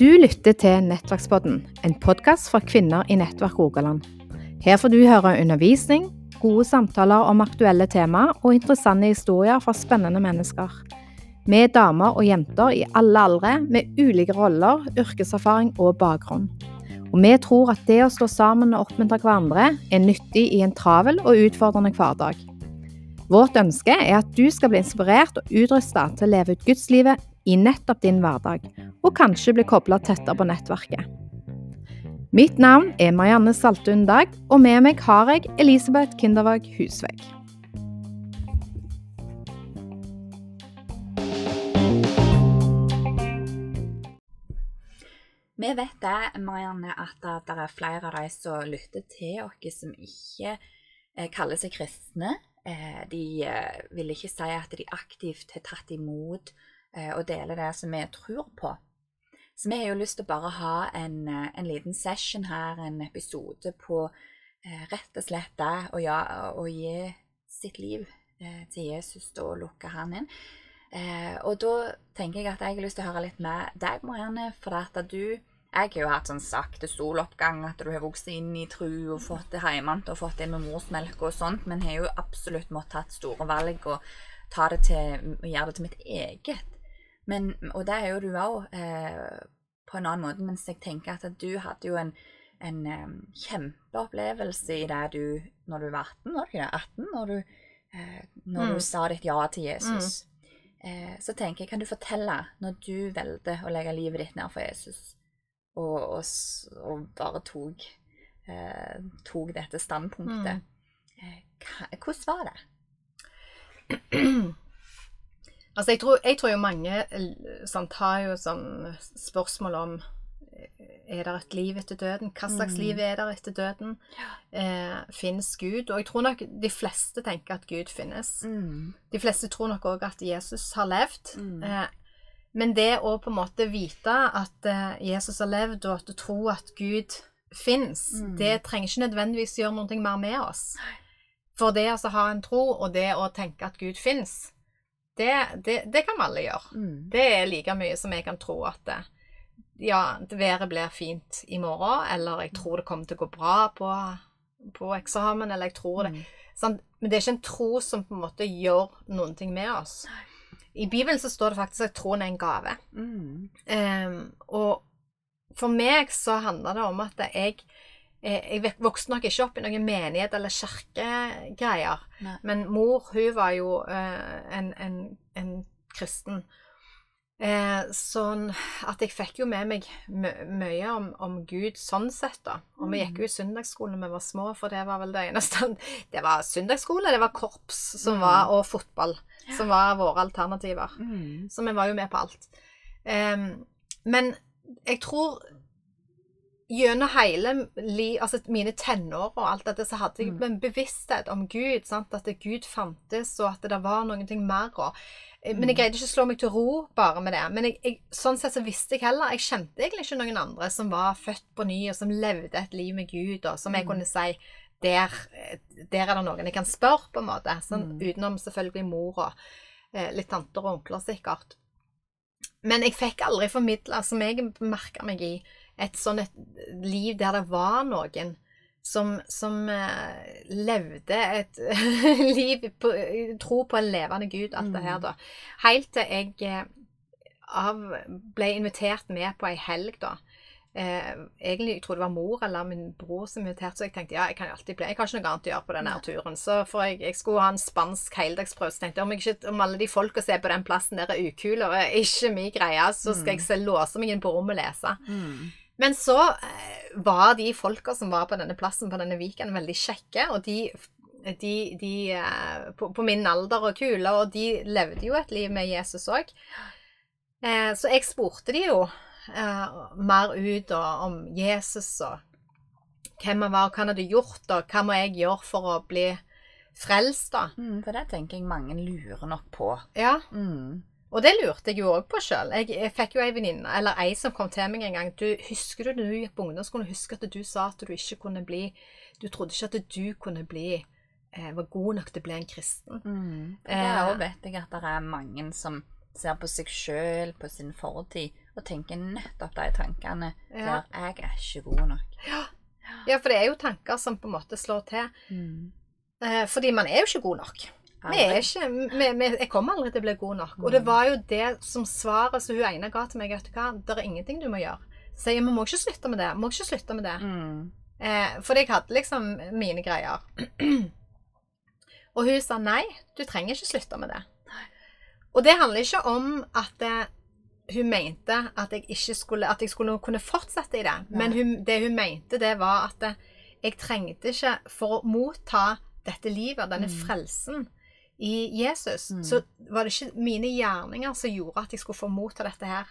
Du lytter til Nettverkspodden, en podkast for kvinner i Nettverk Rogaland. Her får du høre undervisning, gode samtaler om aktuelle temaer og interessante historier fra spennende mennesker. Vi er damer og jenter i alle aldre med ulike roller, yrkeserfaring og bakgrunn. Og vi tror at det å stå sammen og oppmuntre hverandre er nyttig i en travel og utfordrende hverdag. Vårt ønske er at du skal bli inspirert og utrusta til å leve ut gudslivet i nettopp din hverdag, og kanskje bli kobla tettere på nettverket. Mitt navn er Marianne Saltun Dag, og med meg har jeg Elisabeth Kindervåg Husvegg. Vi vet det, Marianne, at det er flere av de som lytter til oss, som ikke eh, kaller seg kristne. Eh, de eh, vil ikke si at de aktivt har tatt imot og deler det som vi tror på. Så vi har jo lyst til å bare ha en, en liten session her, en episode på rett og slett det å, ja, gi sitt liv til Jesus og lukke han inn. og da tenker jeg at jeg har lyst til å høre litt med deg, Marianne, for at du jeg har jo hatt sånn sakte soloppgang, at du har vokst inn i tru og fått det hjemmefra og fått det med morsmelk og sånt, men har jo absolutt måttet tatt store valg og ta det til, gjøre det til mitt eget. Men, og det er jo du òg, eh, på en annen måte, mens jeg tenker at du hadde jo en, en um, kjempeopplevelse i det du når du var 18, var du ikke det? 18, når du, eh, når mm. du sa ditt ja til Jesus. Mm. Eh, så tenker jeg, kan du fortelle, når du valgte å legge livet ditt ned for Jesus, og, og, og bare tok, eh, tok, dette standpunktet. Mm. Eh, hvordan var det? Altså, jeg tror, jeg tror, jo mange sant, har jo sånn spørsmål om eh, er det et liv etter døden? Hva slags mm. liv er det etter døden? Eh, finnes Gud? Og jeg tror nok de fleste tenker at Gud finnes. Mm. De fleste tror nok òg at Jesus har levd. Mm. Eh, men det å på en måte vite at uh, Jesus har levd, og at du tror at Gud fins, mm. det trenger ikke nødvendigvis gjøre noe mer med oss. For det å ha en tro, og det å tenke at Gud fins, det, det, det, kan vi alle gjøre. Mm. Det er like mye som jeg kan tro at det, ja, været blir fint i morgen, eller jeg tror det kommer til å gå bra på, på eksamen, eller jeg tror det. Mm. Men det er ikke en tro som på en måte gjør noen ting med oss. Nei. I Bibelen så står det faktisk at troen er en gave. Mm. Um, og for meg så handler det om at jeg eh, jeg vokste nok ikke opp i noen menighet eller kirkegreier. Men mor, hun var jo uh, en, en, en, kristen. Eh, sånn at jeg fikk jo med meg mye om, om, Gud sånn sett, da. Og vi gikk jo i søndagsskolen da vi var små, for det var vel det eneste Det var søndagsskole, det var korps som mm. var, og fotball som var våre alternativer. Mm. Så vi var jo med på alt. Eh, men jeg tror gjennom hele li, altså mine tenår og alt dette, så hadde jeg mm. en bevissthet om Gud. Sant? At Gud fantes, og at det var noe mer. Og, Eh, men jeg greide ikke å slå meg til ro bare med det. Men jeg, jeg, sånn sett så visste jeg heller Jeg kjente egentlig ikke noen andre som var født på ny, og som levde et liv med Gud, og som jeg mm. kunne si der, der, er det noen jeg kan spørre, på en måte. Sånn, mm. Utenom selvfølgelig mor og eh, litt tanter og onkler, sikkert. Men jeg fikk aldri formidla, som jeg merka meg i, et sånn et liv der det var noen som, som uh, levde et liv på tro på en levende Gud, alt det her, mm. da. Helt til jeg uh, av, ble invitert med på ei helg, da. Uh, egentlig jeg tror det var mor eller min bror som inviterte, så jeg tenkte ja, jeg kan jo alltid bli Jeg har ikke noe annet å gjøre på denne turen. Så for jeg, jeg skulle ha en spansk heldagsprøve, så tenkte jeg om, jeg ikke, om alle de folka som er på den plassen der er ukule og er ikke min greie, så skal jeg mm. se, låse meg inn på rommet og lese. Mm. Men så eh, var de folka som var på denne plassen på denne weekenden, veldig kjekke. Og de, de, de eh, på, på, min alder og kule, og de levde jo et liv med Jesus òg. Eh, så jeg spurte de jo mer ut og, om Jesus og hvem han var, og hva han hadde gjort, og hva må jeg gjøre for å bli frelst, da. Mm, for det tenker jeg mange lurer nok på. Ja. Mm. Og det lurte jeg jo òg på sjøl. Jeg, jeg, fikk jo ei venninne, eller ei som kom til meg en gang. Du, husker du da du gikk på ungdomsskolen, husker at du sa at du ikke kunne bli Du trodde ikke at du kunne bli eh, var god nok til å bli en kristen. Mm. Eh. Der òg vet jeg at det er mange som ser på seg sjøl, på sin fortid, og tenker nettopp de tankene Ja. der 'jeg er ikke god nok'. Ja, for det er jo tanker som på en måte slår til. Eh, fordi man er jo ikke god nok. Vi er ikke, vi, vi, jeg kommer aldri til å bli god nok. Og det var jo det som svaret som hun ene ga til meg. vet du hva, Det er ingenting du må gjøre. Så jeg, vi må ikke slutte med det. Må ikke slutte med det. Mm. Eh, fordi jeg hadde liksom mine greier. Og hun sa nei, du trenger ikke slutte med det. Og det handler ikke om at det, hun mente at jeg ikke skulle, at jeg skulle kunne fortsette i det. Men hun, det hun mente, det var at det, jeg trengte ikke For å motta dette livet, denne frelsen i Jesus, så var det ikke mine gjerninger som gjorde at jeg skulle få motta dette her.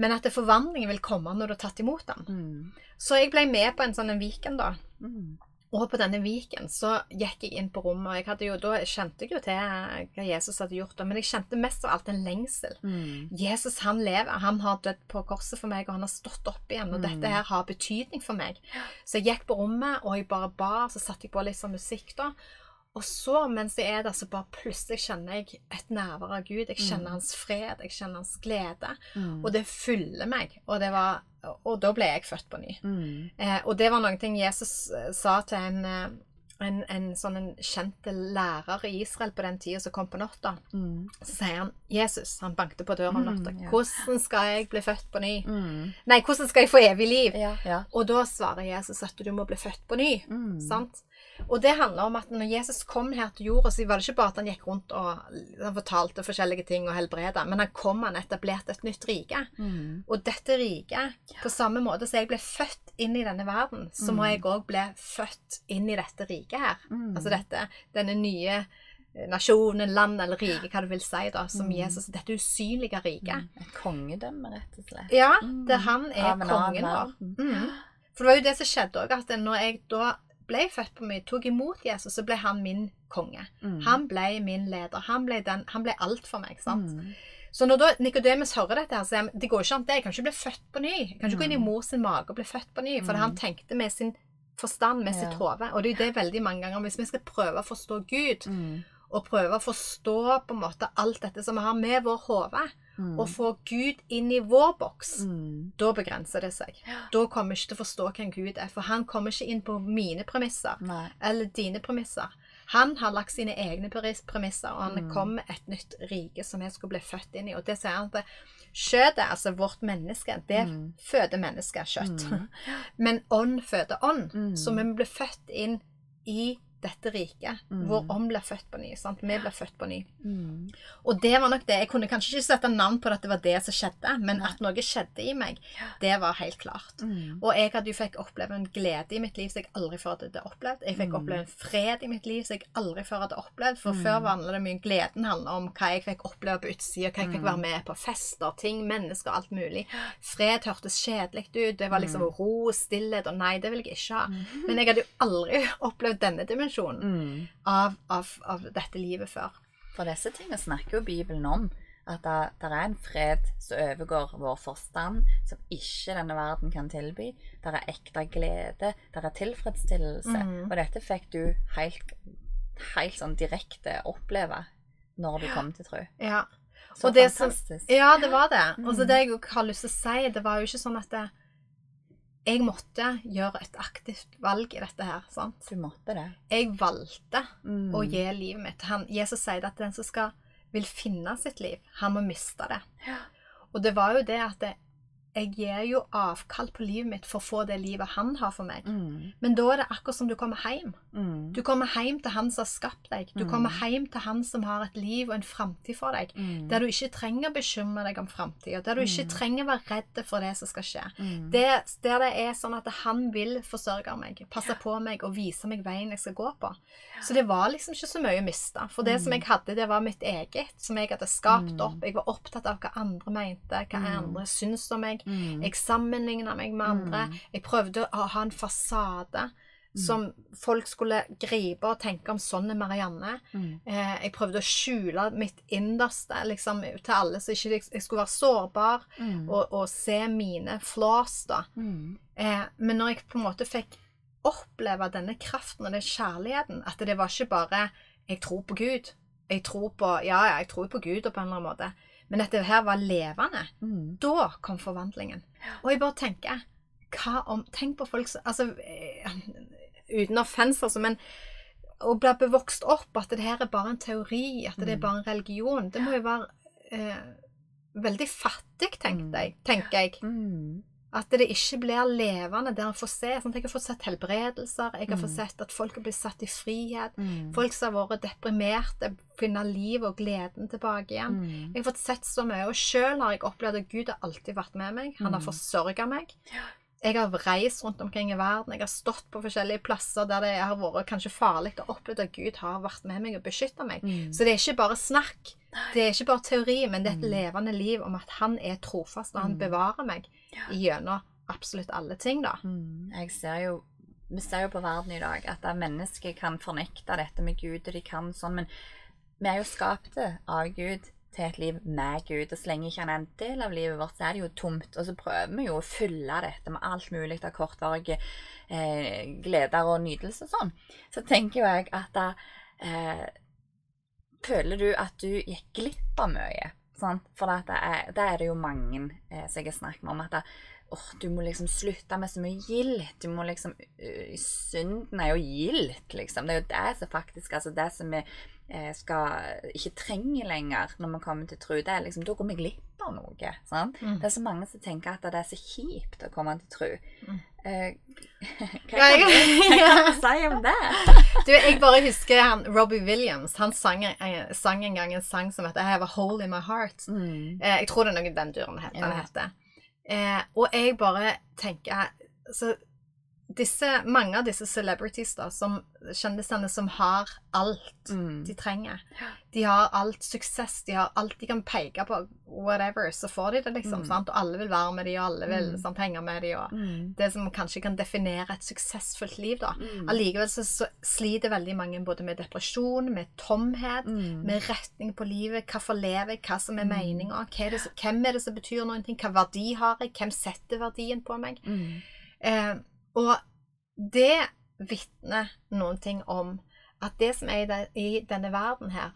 Men at forvandlingen vil komme når du har tatt imot den. Mm. Så jeg ble med på en sånn en weekend, da. Mm. Og på denne viken så gikk jeg inn på rommet, og jeg hadde jo, da kjente jeg jo til hva Jesus hadde gjort, men jeg kjente mest av alt en lengsel. Mm. Jesus han lever, han har dødd på korset for meg, og han har stått opp igjen, og Mm. dette her har betydning for meg. Så jeg gikk på rommet, og jeg bare ba, så satte jeg på litt sånn musikk da, og så, mens jeg er der, så bare plutselig kjenner jeg et nærvær av Gud. Jeg kjenner hans fred, jeg kjenner hans glede, Mm. og det fyller meg, og det var, og da ble jeg født på ny. Mm. Eh, og det var noen ting Jesus sa til en, eh, en, en sånn en kjent lærer i Israel på den tida som kom på natta. Mm. Så sier han Jesus, han bankte på døra om Mm, natta. Hvordan skal jeg bli født på ny? Mm. Nei, hvordan skal jeg få evig liv? Ja, ja. Og da svarer Jesus at du må bli født på ny. Mm. Sant? Og det handler om at når Jesus kom her til jorda, så var det ikke bare at han gikk rundt og han fortalte forskjellige ting og helbreda, men han kom han etablerte et nytt rike. Mm. Og dette riket, på samme måte som jeg ble født inn i denne verden, så må jeg òg bli født inn i dette riket her. Mm. Altså dette, denne nye eh, nasjonen, land eller rike, hva du vil si, da, som Jesus Dette usynlige riket. Et kongedømme, rett og slett. Ja, Mm. det han er kongen vår. Mm. For det var jo det som skjedde òg, at når jeg da ble født på meg, tok imot Jesus, så ble han min konge. Mm. Han ble min leder. Han ble, den, han ble alt for meg. sant? Mm. Så når da Nikodemus hører dette, her, så sier han det går ikke an det. Jeg kan ikke bli født på ny. Jeg kan ikke gå inn i mors mor sin mage og bli født på ny. For han tenkte med sin forstand, med sitt Ja. hode. Og det er jo det veldig mange ganger. Hvis vi skal prøve å forstå Gud, Mm. Og prøve å forstå på en måte alt dette som vi har med vår hode, Mm. og få Gud inn i vår boks, Mm. da begrenser det seg. Da kommer vi ikke til å forstå hvem Gud er, for han kommer ikke inn på mine premisser Nei. eller dine premisser. Han har lagt sine egne premisser, og han Mm. kom med et nytt rike som jeg skulle bli født inn i. Og det sier han at kjøttet, altså vårt menneske, det Mm. føder mennesket kjøtt. Mm. Men ånd føder ånd. Mm. Så vi blir født inn i dette riket, Mm. hvor om ble født på ny. sant? Vi ble født på ny. Mm. Og det var nok det. Jeg kunne kanskje ikke sette navn på at det var det som skjedde, men at noe skjedde i meg, det var helt klart. Mm. Og jeg hadde jo fikk oppleve en glede i mitt liv som jeg aldri før hadde opplevd. Jeg fikk Mm. oppleve en fred i mitt liv som jeg aldri før hadde opplevd. For før handlet det mye gleden handla om hva jeg fikk oppleve på utsida, hva jeg fikk være med på. Fester, ting, mennesker, alt mulig. Fred hørtes kjedelig ut. Det var liksom ro, stillhet og nei, det vil jeg ikke ha. Men jeg hadde jo aldri opplevd denne dimensjonen Mm. av, av, av dette livet før. For disse tingene snakker jo Bibelen om. At det, det er en fred som overgår vår forstand, som ikke denne verden kan tilby. Det er ekte glede, det er tilfredsstillelse. Mm. Og dette fikk du helt, helt sånn direkte oppleve når du kom til tro. Ja. Så Og det som- Ja, det var det. Og så Mm. det jeg har lyst til å si, det var jo ikke sånn at det, jeg måtte gjøre et aktivt valg i dette her. sant? Du måtte det. Jeg valgte Mm. å gi livet mitt. Han, Jesus sier at den som skal, vil finne sitt liv, han må miste det. Ja. Og det var jo det at det, jeg gir jo avkall på livet mitt for å få det livet han har for meg. Mm. Men da er det akkurat som du kommer hjem. Mm. Du kommer hjem til han som har skapt deg. Du Mm. kommer hjem til han som har et liv og en framtid for deg. Mm. Der du ikke trenger å bekymre deg om framtida. Der du ikke Mm. trenger å være redd for det som skal skje. Mm. Det, der det er sånn at han vil forsørge meg, passe på meg og vise meg veien jeg skal gå på. Så det var liksom ikke så mye å miste. For det som jeg hadde, det var mitt eget, som jeg hadde skapt opp. Jeg var opptatt av hva andre mente, hva andre syntes om meg. Mm. Jeg sammenligna meg med andre. Mm. Jeg prøvde å ha en fasade som folk skulle gripe og tenke om sånn er Marianne. Mm. Eh, jeg prøvde å skjule mitt innerste liksom, til alle, så ikke jeg, skulle være sårbar Mm. og, og se mine flaws, da. Mm. Eh, men når jeg på en måte fikk oppleve denne kraften og den kjærligheten. At det var ikke bare 'jeg tror på Gud'. Jeg tror på, ja, ja, jeg tror på Gud og på en eller annen måte. Men at det her var levende. Mm. Da kom forvandlingen. Og jeg bare tenker hva om, Tenk på folk som altså, eh, Uten offens, altså, men å bli bevokst opp at det her er bare en teori, at det er Mm. bare en religion, det må jo være eh, veldig fattig, tenkte jeg, tenker jeg. Mm. At det ikke blir levende der en får se. Sånn, jeg har fått sett helbredelser, jeg har Mm. fått sett at folk har blitt satt i frihet. Mm. Folk som har vært deprimerte, finner liv og gleden tilbake igjen. Mm. Jeg har fått sett så mye, og sjøl har jeg opplevd at Gud har alltid vært med meg. Han har Mm. forsørga meg. Jeg har reist rundt omkring i verden. Jeg har stått på forskjellige plasser der det har vært kanskje farlig, og opplevd at Gud har vært med meg og beskytta meg. Mm. Så det er ikke bare snakk. Det er ikke bare teori, men det er et Mm. levende liv om at han er trofast, og han Mm. bevarer meg gjennom absolutt alle ting, da. Mm. Jeg ser jo Vi ser jo på verden i dag at mennesker kan fornekte dette med Gud, og de kan sånn, men vi er jo skapte av Gud til et liv med Gud, og så lenge ikke han er en del av livet vårt, så er det jo tomt. Og så prøver vi jo å fylle dette med alt mulig av kortvarige eh, gleder og nydelse og sånn. Så tenker jo jeg at eh, Føler du at du gikk glipp av mye? Sant? For det er, det er det jo mange eh, som jeg har snakket med om, at det, oh, du må liksom slutte med så mye gild. Du må liksom uh, Synden er jo gild, liksom. Det er jo det som faktisk Altså det som vi eh, skal ikke trenger lenger når vi kommer til tro, det er liksom Da går vi glipp av noe. Sant? Mm. Det er så mange som tenker at det er så kjipt å komme til tro. Mm. Eh, hva kan du, hva kan du si om det? Du, jeg bare husker han, Robbie Williams. Han sang, eh, sang en gang en sang som heter I Have a Hole in My Heart. Mm. Eh, jeg tror det er noe den duren heter. Ja. heter. Eh, og jeg bare tenker så disse, Mange av disse celebrities da, som kjendisene som har alt Mm. de trenger. De har alt suksess, de har alt de kan peke på, whatever, så får de det, liksom. Mm. Og alle vil være med de, og alle vil Mm. sant, henge med de, og Mm. det som kanskje kan definere et suksessfullt liv, da. Mm. Allikevel så, så sliter veldig mange både med depresjon, med tomhet, med retning på livet. Hvorfor lever jeg? Hva som er meninga? Hvem er det som betyr ting? Hva verdi har jeg? Hvem setter verdien på meg? Eh, og det vitner noen ting om at det som er i, den, i denne verden her,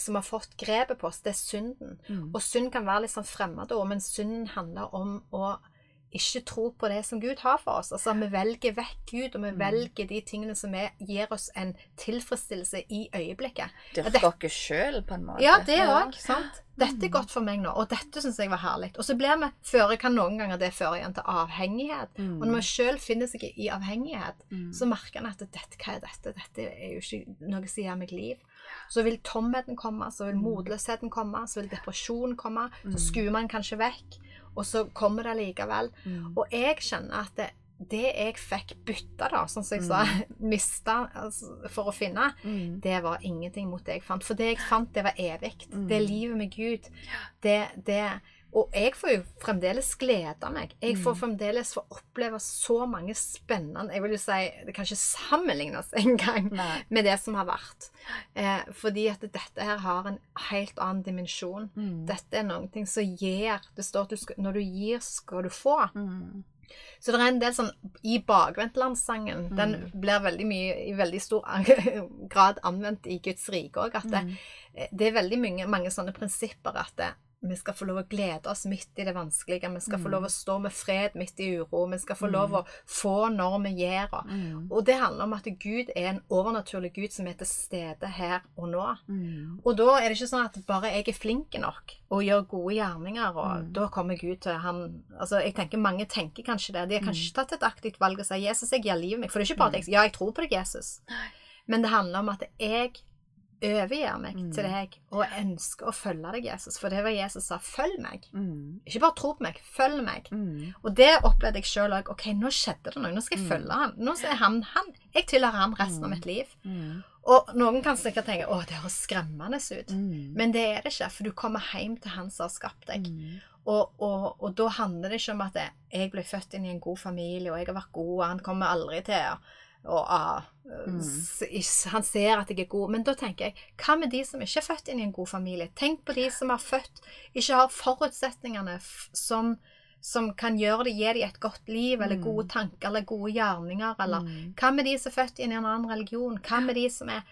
som har fått grepet på oss, det er synden. Mm. Og synd kan være litt sånn fremmedord, men synden handler om å ikke tro på det som Gud har for oss. Altså, Vi velger vekk Gud, og vi Mm. velger de tingene som er, gir oss en tilfredsstillelse i øyeblikket. Dyrke det- dere sjøl, på en måte. Ja, det Ja. òg. sant? Dette er Mm. godt for meg nå, og dette syns jeg var herlig. Og så blir vi føre, kan noen ganger det føre igjen til avhengighet. Mm. Og når vi sjøl finner seg i avhengighet, Mm. så merker en at dette, hva er dette? Dette er jo ikke noe som gir meg liv. Så vil tomheten komme, så vil Mm. motløsheten komme, så vil depresjonen komme. Mm. Så skuer man kanskje vekk, og så kommer det likevel. Mm. Og jeg kjenner at det, det jeg fikk bytta, da, sånn som jeg sa, mista altså, for å finne, Mm. det var ingenting mot det jeg fant. For det jeg fant, det var evig. Mm. Det er livet med Gud. Det, det Og jeg får jo fremdeles glede meg. Jeg får Mm. fremdeles få oppleve så mange spennende Jeg vil jo si det kan ikke sammenlignes engang med det som har vært. Eh, fordi at dette her har en helt annen dimensjon. Mm. Dette er noe som gir Det står at du skal, når du gir, skal du få. Mm. Så det er en del sånn I bakvendtlandssangen, den Mm. blir veldig mye, i veldig stor grad anvendt i Guds rike òg. At det, Mm. det er veldig mange, mange sånne prinsipper at det, vi skal få lov å glede oss midt i det vanskelige. Vi skal få Mm. lov å stå med fred midt i uro. Vi skal få Mm. lov å få når vi gjør. og- Mm. Og det handler om at Gud er en overnaturlig Gud som er til stede her og nå. Mm. Og da er det ikke sånn at bare jeg er flink nok og gjør gode gjerninger, og Mm. da kommer Gud til han Altså, jeg tenker Mange tenker kanskje det. De har kanskje tatt et aktivt valg og sier 'Jesus, jeg gir livet mitt'. For det er ikke bare at jeg Ja, jeg tror på deg, Jesus. Men det handler om at jeg overgir meg Mm. til deg og ønsker å følge deg, Jesus. For det var Jesus sa 'følg meg'. Mm. Ikke bare tro på meg, følg meg. Mm. Og det opplevde jeg sjøl òg. OK, nå skjedde det noe. Nå skal jeg Mm. følge han. Nå er han han. Jeg tilhører han resten av Mm. mitt liv. Mm. Og noen kan sikkert tenke 'Å, det høres skremmende ut'. Men det er det ikke, for du kommer hjem til han som har skapt deg. Og, og, og da handler det ikke om at jeg- jeg ble født inn i en god familie, og jeg har vært god, og han kommer aldri til å og, ah, Mm. Han ser at jeg er god. Men da tenker jeg, hva med de som ikke er født inn i en god familie? Tenk på de som er født, ikke har forutsetningene som som kan gjøre det, gi dem et godt liv, eller Mm. gode tanker, eller gode gjerninger, eller Mm. Hva med de som er født inn i en annen religion? Hva med de som er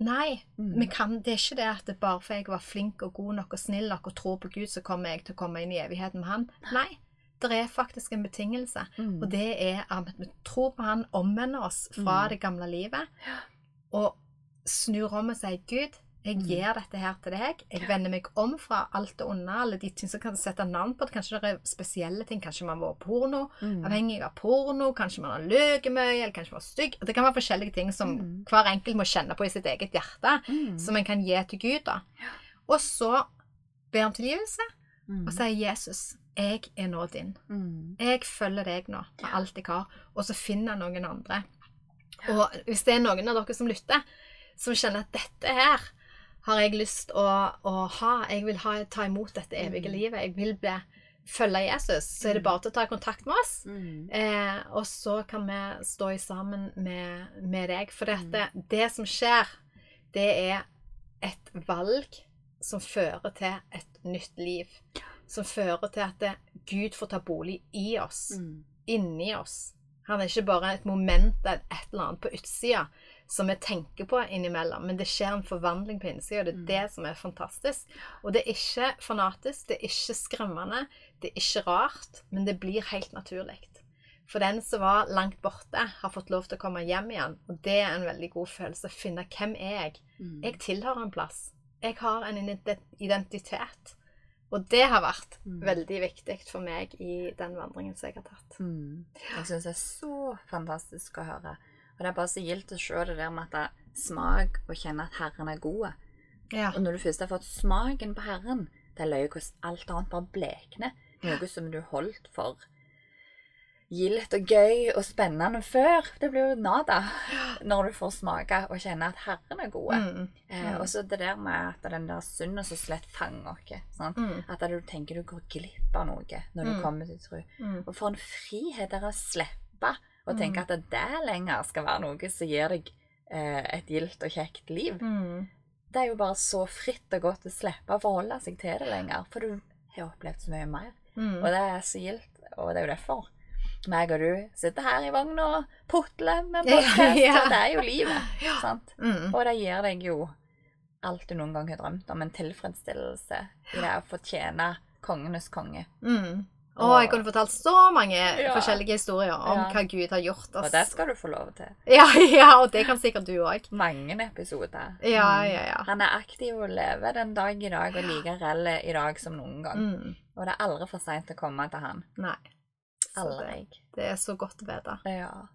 Nei, Mm. kan, det er ikke det at det bare for jeg var flink og god nok og snill nok og tror på Gud, så kommer jeg til å komme inn i evigheten med Han. Nei. Det er faktisk en betingelse, Mm. og det er at vi tror på Han, omvender oss fra Mm. det gamle livet, og snur om og sier Gud, jeg Mm. gir dette her til deg. Jeg vender meg om fra alt det onde, alle de ting som kan sette navn på det. Kanskje det er spesielle ting. Kanskje man var porno, Mm. avhengig av porno. Kanskje man har løyet mye, eller kanskje man var stygg. Det kan være forskjellige ting som Mm. hver enkelt må kjenne på i sitt eget hjerte, Mm. som en kan gi til Gud. da. Og så ber han tilgivelse Mm. og sier Jesus, jeg er nå din. Mm. Jeg følger deg nå med alt jeg har. Og så finner jeg noen andre. Og hvis det er noen av dere som lytter, som kjenner at dette her har jeg lyst å, å ha, jeg vil ha, ta imot dette evige Mm. livet, jeg vil bli, følge Jesus, så er det Mm. bare til å ta kontakt med oss. Mm. Eh, og så kan vi stå i sammen med, med deg. For Mm. dette, det som skjer, det er et valg som fører til et nytt liv. Som fører til at det, Gud får ta bolig i oss, Mm. inni oss. Han er ikke bare et moment, et et eller annet på utsida som vi tenker på innimellom, men det skjer en forvandling på innsida, og det er Mm. det som er fantastisk. Og det er ikke fanatisk, det er ikke skremmende, det er ikke rart, men det blir helt naturlig. For den som var langt borte, har fått lov til å komme hjem igjen, og det er en veldig god følelse. Å finne hvem er jeg? Mm. Jeg tilhører en plass. Jeg har en identitet. Og det har vært Mm. veldig viktig for meg i den vandringen som jeg har tatt. Mm. Jeg syns det er så fantastisk å høre. Og det er bare så gildt å se det der med at smak og kjenne at Herren er god. Ja. Og når du først har fått smaken på Herren, det er løye hvordan alt annet bare blekner. Noe som du holdt for gildt og gøy og spennende før. Det blir jo nada når du får smake og kjenne at Herren er god. Mm. Eh, og så det der med at den der synden så slett fanger oss. Mm. At du tenker du går glipp av noe når du Mm. kommer til tro. Mm. Og for en frihet det er å slippe å tenke Mm. at det lenger skal være noe som gir deg eh, et gildt og kjekt liv. Mm. Det er jo bare så fritt og godt å slippe å forholde seg til det lenger. For du har opplevd så mye mer. Og det er så gildt. Og det er jo derfor meg og du sitter her i vogna og putler med podkast. ja. Og det er jo livet. sant? Mm. Og det gir deg jo alt du noen gang har drømt om. En tilfredsstillelse i det å fortjene kongenes konge. Mm. Å, jeg kunne fortalt så mange Ja. forskjellige historier om Ja. hva Gud har gjort. Og det skal du få lov til. Ja, ja, og det kan sikkert du òg. Mange episoder. Ja, ja, ja. Han er aktiv og lever den dag i dag og like reell i dag som noen gang. Mm. Og det er aldri for seint å komme til han. Nei. Aldri. Det, det er så godt å vite. Ja.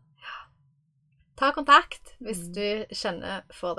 Ta kontakt hvis Mm. du kjenner for det.